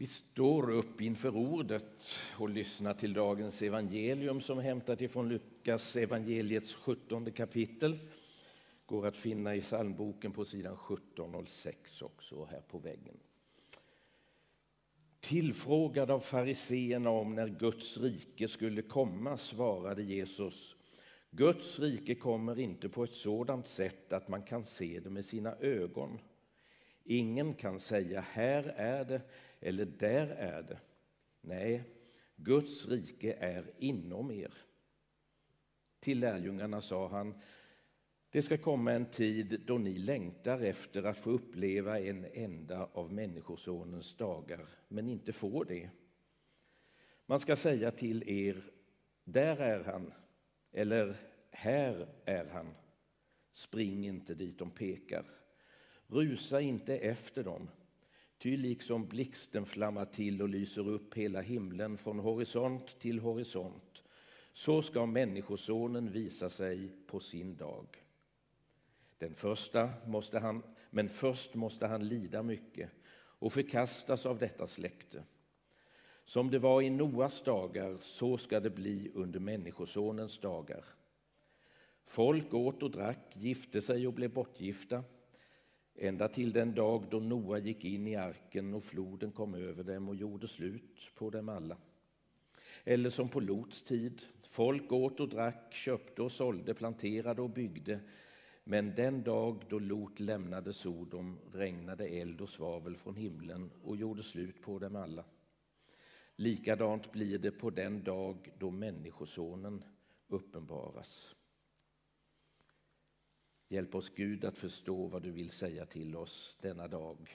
Vi står upp inför ordet och lyssnar till dagens evangelium som hämtat ifrån Lukas evangeliets 17 kapitel. Går att finna i psalmboken på sidan 1706 också här på väggen. Tillfrågad av fariseerna om när Guds rike skulle komma svarade Jesus Guds rike kommer inte på ett sådant sätt att man kan se det med sina ögon. Ingen kan säga här är det eller där är det. Nej, Guds rike är inom er. Till lärjungarna sa han, det ska komma en tid då ni längtar efter att få uppleva en enda av Människosonens dagar, men inte får det. Man ska säga till er, där är han, eller här är han. Spring inte dit de pekar. Rusa inte efter dem. Ty liksom blixten flammar till och lyser upp hela himlen från horisont till horisont, så ska Människosonen visa sig på sin dag. Den första måste han, men först måste han lida mycket och förkastas av detta släkte. Som det var i Noas dagar, så ska det bli under Människosonens dagar. Folk åt och drack, gifte sig och blev bortgifta ända till den dag då Noa gick in i arken och floden kom över dem och gjorde slut på dem alla. Eller som på Lots tid, folk åt och drack, köpte och sålde, planterade och byggde. Men den dag då Lot lämnade Sodom regnade eld och svavel från himlen och gjorde slut på dem alla. Likadant blir det på den dag då Människosonen uppenbaras. Hjälp oss Gud att förstå vad du vill säga till oss denna dag.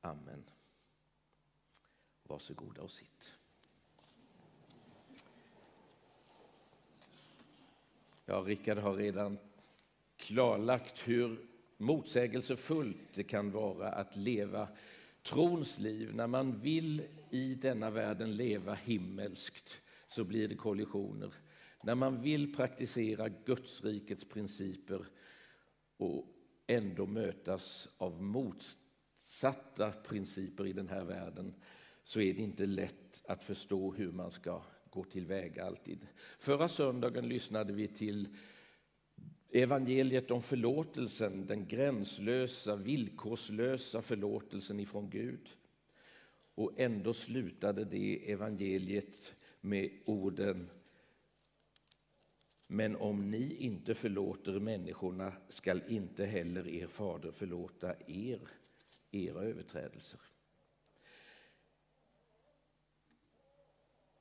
Amen. Varsågoda och sitt. Ja, Rickard har redan klarlagt hur motsägelsefullt det kan vara att leva trons liv. När man vill i denna världen leva himmelskt så blir det kollisioner. När man vill praktisera Gudsrikets principer och ändå mötas av motsatta principer i den här världen så är det inte lätt att förstå hur man ska gå tillväga alltid. Förra söndagen lyssnade vi till evangeliet om förlåtelsen, den gränslösa, villkorslösa förlåtelsen ifrån Gud. Och ändå slutade det evangeliet med orden men om ni inte förlåter människorna skall inte heller er fader förlåta er era överträdelser.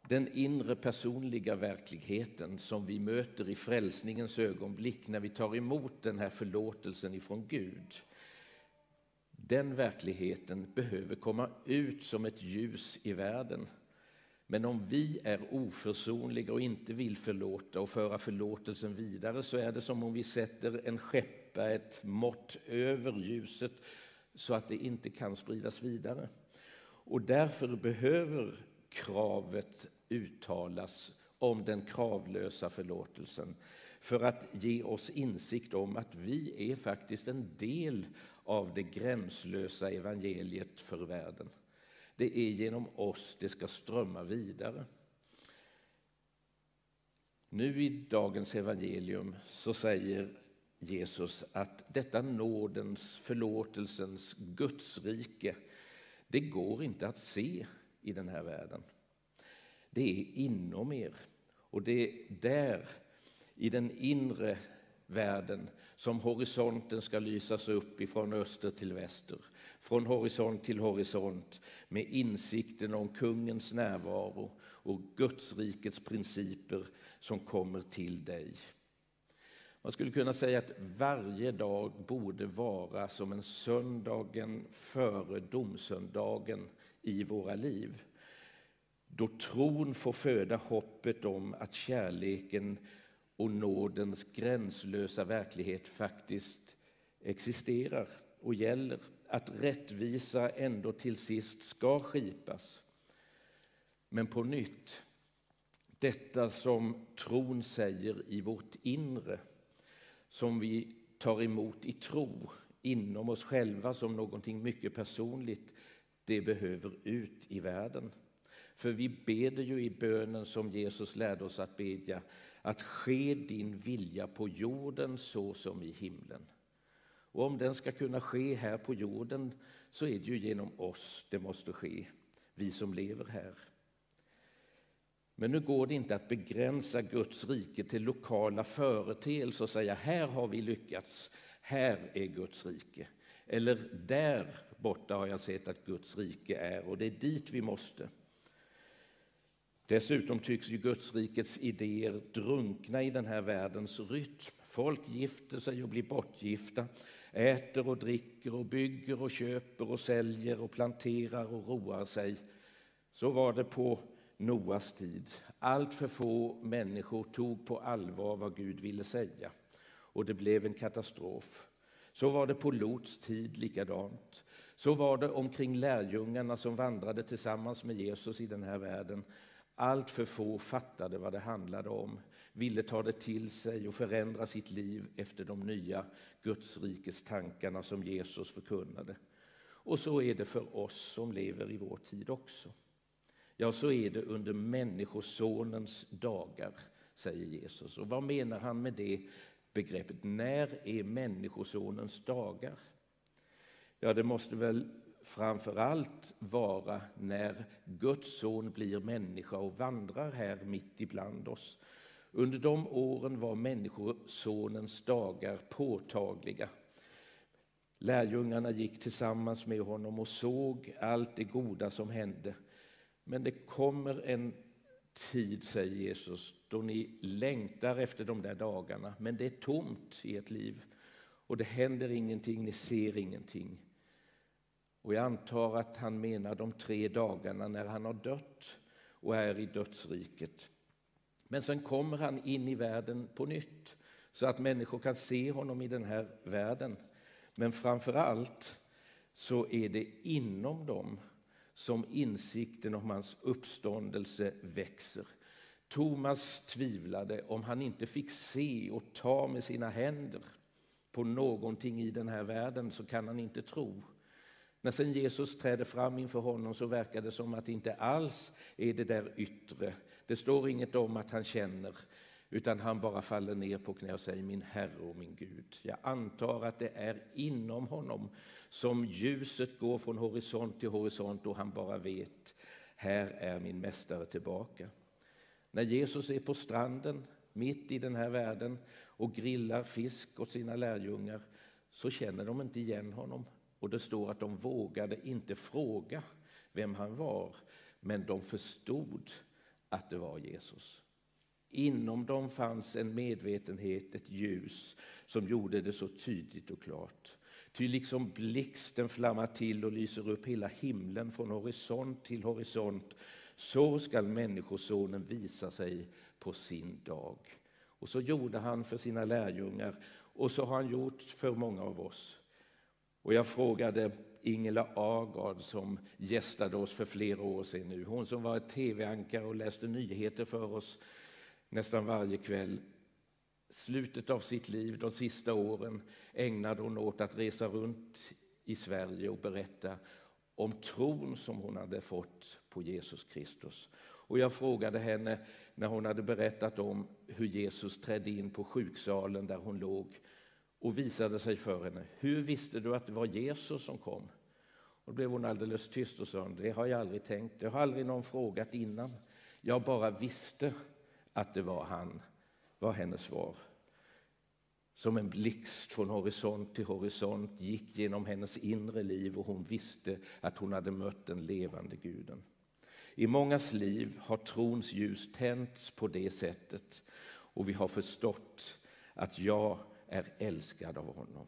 Den inre personliga verkligheten som vi möter i frälsningens ögonblick när vi tar emot den här förlåtelsen ifrån Gud. Den verkligheten behöver komma ut som ett ljus i världen men om vi är oförsonliga och inte vill förlåta och föra förlåtelsen vidare så är det som om vi sätter en skeppa, ett mått över ljuset så att det inte kan spridas vidare. Och därför behöver kravet uttalas om den kravlösa förlåtelsen för att ge oss insikt om att vi är faktiskt en del av det gränslösa evangeliet för världen. Det är genom oss det ska strömma vidare. Nu i dagens evangelium så säger Jesus att detta nådens, förlåtelsens Guds rike, det går inte att se i den här världen. Det är inom er och det är där, i den inre världen, som horisonten ska lysas upp ifrån öster till väster från horisont till horisont med insikten om kungens närvaro och Gudsrikets principer som kommer till dig. Man skulle kunna säga att varje dag borde vara som en söndagen före domsöndagen i våra liv. Då tron får föda hoppet om att kärleken och nådens gränslösa verklighet faktiskt existerar och gäller att rättvisa ändå till sist ska skipas. Men på nytt, detta som tron säger i vårt inre, som vi tar emot i tro inom oss själva som någonting mycket personligt, det behöver ut i världen. För vi beder ju i bönen som Jesus lärde oss att bedja, att ske din vilja på jorden så som i himlen. Och om den ska kunna ske här på jorden så är det ju genom oss det måste ske, vi som lever här. Men nu går det inte att begränsa Guds rike till lokala företeelser och säga här har vi lyckats, här är Guds rike. Eller där borta har jag sett att Guds rike är och det är dit vi måste. Dessutom tycks ju Guds rikets idéer drunkna i den här världens rytm. Folk gifter sig och blir bortgifta, äter och dricker och bygger och köper och säljer och planterar och roar sig. Så var det på Noas tid. Allt för få människor tog på allvar vad Gud ville säga och det blev en katastrof. Så var det på Lots tid likadant. Så var det omkring lärjungarna som vandrade tillsammans med Jesus i den här världen. Allt för få fattade vad det handlade om, ville ta det till sig och förändra sitt liv efter de nya Gudsrikes tankarna som Jesus förkunnade. Och så är det för oss som lever i vår tid också. Ja, så är det under Människosonens dagar, säger Jesus. Och vad menar han med det begreppet? När är Människosonens dagar? Ja, det måste väl framför allt vara när Guds son blir människa och vandrar här mitt ibland oss. Under de åren var Människosonens dagar påtagliga. Lärjungarna gick tillsammans med honom och såg allt det goda som hände. Men det kommer en tid, säger Jesus, då ni längtar efter de där dagarna, men det är tomt i ert liv och det händer ingenting, ni ser ingenting. Och jag antar att han menar de tre dagarna när han har dött och är i dödsriket. Men sen kommer han in i världen på nytt så att människor kan se honom i den här världen. Men framför allt så är det inom dem som insikten om hans uppståndelse växer. Thomas tvivlade om han inte fick se och ta med sina händer på någonting i den här världen så kan han inte tro. När sen Jesus träder fram inför honom så verkar det som att det inte alls är det där yttre. Det står inget om att han känner, utan han bara faller ner på knä och säger min Herre och min Gud. Jag antar att det är inom honom som ljuset går från horisont till horisont och han bara vet, här är min mästare tillbaka. När Jesus är på stranden mitt i den här världen och grillar fisk åt sina lärjungar så känner de inte igen honom. Och det står att de vågade inte fråga vem han var, men de förstod att det var Jesus. Inom dem fanns en medvetenhet, ett ljus som gjorde det så tydligt och klart. Ty liksom blixten flammar till och lyser upp hela himlen från horisont till horisont, så skall Människosonen visa sig på sin dag. Och så gjorde han för sina lärjungar och så har han gjort för många av oss. Och jag frågade Ingela Agard som gästade oss för flera år sedan nu. Hon som var tv-ankare och läste nyheter för oss nästan varje kväll. Slutet av sitt liv, de sista åren, ägnade hon åt att resa runt i Sverige och berätta om tron som hon hade fått på Jesus Kristus. Och jag frågade henne när hon hade berättat om hur Jesus trädde in på sjuksalen där hon låg och visade sig för henne. Hur visste du att det var Jesus som kom? Och då blev hon alldeles tyst och sa, det har jag aldrig tänkt, det har aldrig någon frågat innan. Jag bara visste att det var han, var hennes svar. Som en blixt från horisont till horisont gick genom hennes inre liv och hon visste att hon hade mött den levande guden. I mångas liv har trons ljus tänts på det sättet och vi har förstått att jag är älskad av honom.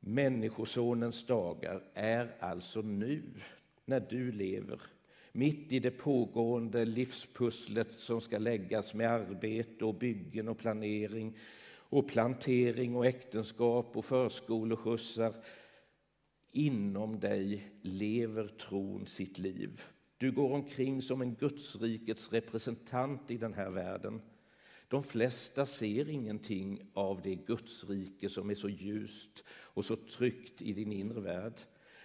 Människosonens dagar är alltså nu, när du lever mitt i det pågående livspusslet som ska läggas med arbete och byggen och planering och plantering och äktenskap och förskoleskjutsar. Inom dig lever tron sitt liv. Du går omkring som en Gudsrikets representant i den här världen. De flesta ser ingenting av det Gudsrike som är så ljust och så tryggt i din inre värld.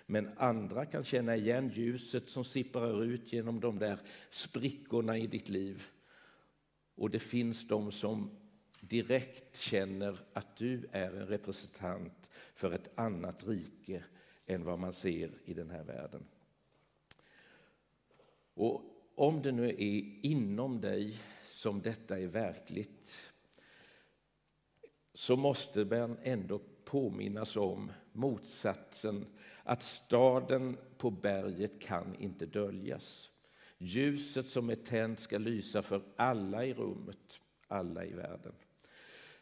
Men andra kan känna igen ljuset som sipprar ut genom de där sprickorna i ditt liv. Och det finns de som direkt känner att du är en representant för ett annat rike än vad man ser i den här världen. Och om det nu är inom dig som detta är verkligt så måste man ändå påminnas om motsatsen att staden på berget kan inte döljas. Ljuset som är tänt ska lysa för alla i rummet, alla i världen.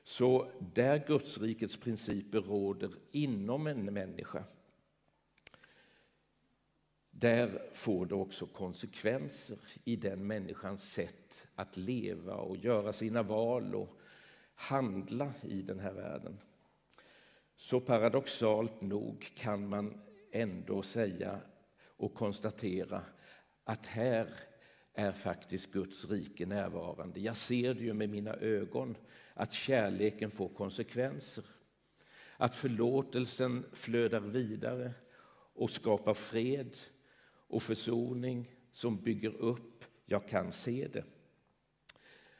Så där Gudsrikets principer råder inom en människa där får det också konsekvenser i den människans sätt att leva och göra sina val och handla i den här världen. Så paradoxalt nog kan man ändå säga och konstatera att här är faktiskt Guds rike närvarande. Jag ser det ju med mina ögon att kärleken får konsekvenser. Att förlåtelsen flödar vidare och skapar fred och försoning som bygger upp. Jag kan se det.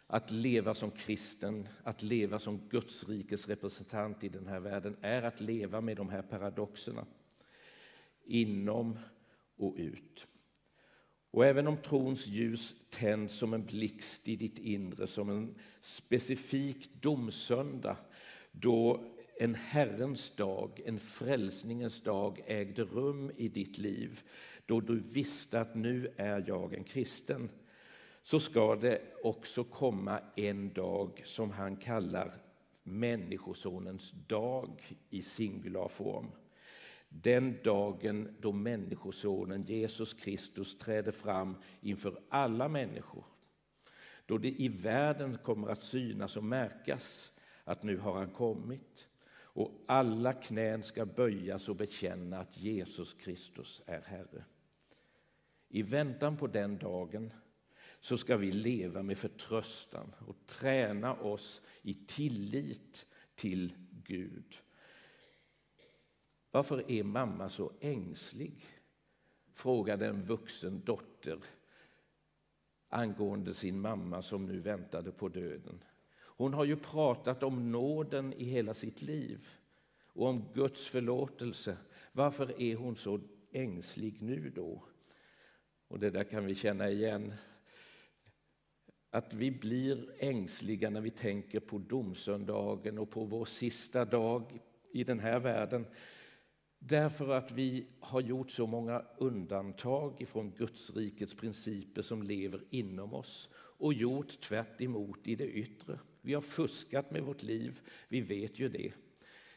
Att leva som kristen, att leva som Guds rikes representant i den här världen är att leva med de här paradoxerna. Inom och ut. Och även om trons ljus tänds som en blixt i ditt inre, som en specifik domsöndag då en Herrens dag, en frälsningens dag ägde rum i ditt liv, då du visste att nu är jag en kristen, så ska det också komma en dag som han kallar Människosonens dag i singularform. Den dagen då Människosonen Jesus Kristus träder fram inför alla människor. Då det i världen kommer att synas och märkas att nu har han kommit och alla knän ska böjas och bekänna att Jesus Kristus är Herre. I väntan på den dagen så ska vi leva med förtröstan och träna oss i tillit till Gud. Varför är mamma så ängslig? frågade en vuxen dotter angående sin mamma som nu väntade på döden. Hon har ju pratat om nåden i hela sitt liv och om Guds förlåtelse. Varför är hon så ängslig nu då? Och det där kan vi känna igen. Att vi blir ängsliga när vi tänker på domsöndagen och på vår sista dag i den här världen. Därför att vi har gjort så många undantag ifrån Guds rikets principer som lever inom oss och gjort tvärt i det yttre. Vi har fuskat med vårt liv, vi vet ju det.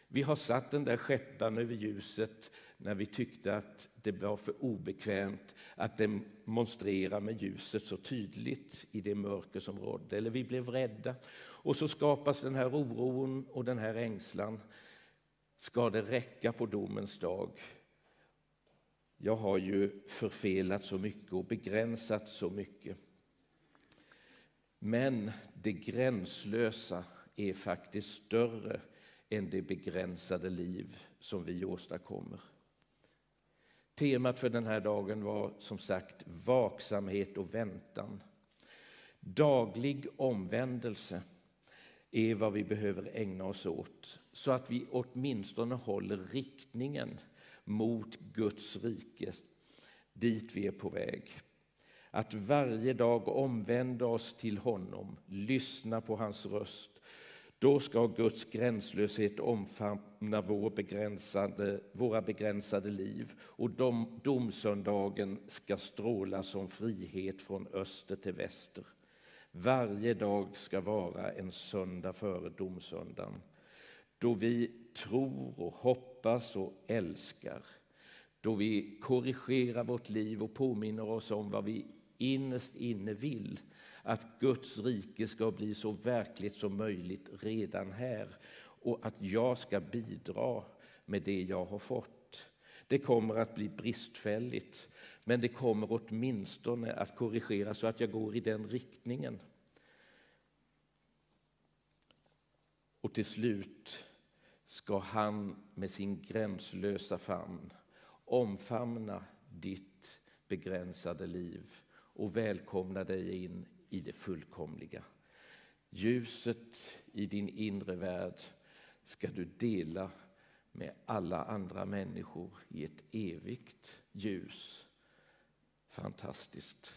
Vi har satt den där skäppan över ljuset när vi tyckte att det var för obekvämt att demonstrera med ljuset så tydligt i det mörker som rådde. Eller vi blev rädda. Och så skapas den här oron och den här ängslan. Ska det räcka på domens dag? Jag har ju förfelat så mycket och begränsat så mycket. Men det gränslösa är faktiskt större än det begränsade liv som vi åstadkommer. Temat för den här dagen var som sagt vaksamhet och väntan. Daglig omvändelse är vad vi behöver ägna oss åt så att vi åtminstone håller riktningen mot Guds rike, dit vi är på väg. Att varje dag omvända oss till honom, lyssna på hans röst då ska Guds gränslöshet omfamna vår begränsade, våra begränsade liv och dom, domsöndagen ska stråla som frihet från öster till väster. Varje dag ska vara en söndag före domsöndagen då vi tror och hoppas och älskar. Då vi korrigerar vårt liv och påminner oss om vad vi innerst inne vill att Guds rike ska bli så verkligt som möjligt redan här och att jag ska bidra med det jag har fått. Det kommer att bli bristfälligt, men det kommer åtminstone att korrigeras så att jag går i den riktningen. Och till slut ska han med sin gränslösa famn omfamna ditt begränsade liv och välkomna dig in i det fullkomliga. Ljuset i din inre värld ska du dela med alla andra människor i ett evigt ljus. Fantastiskt.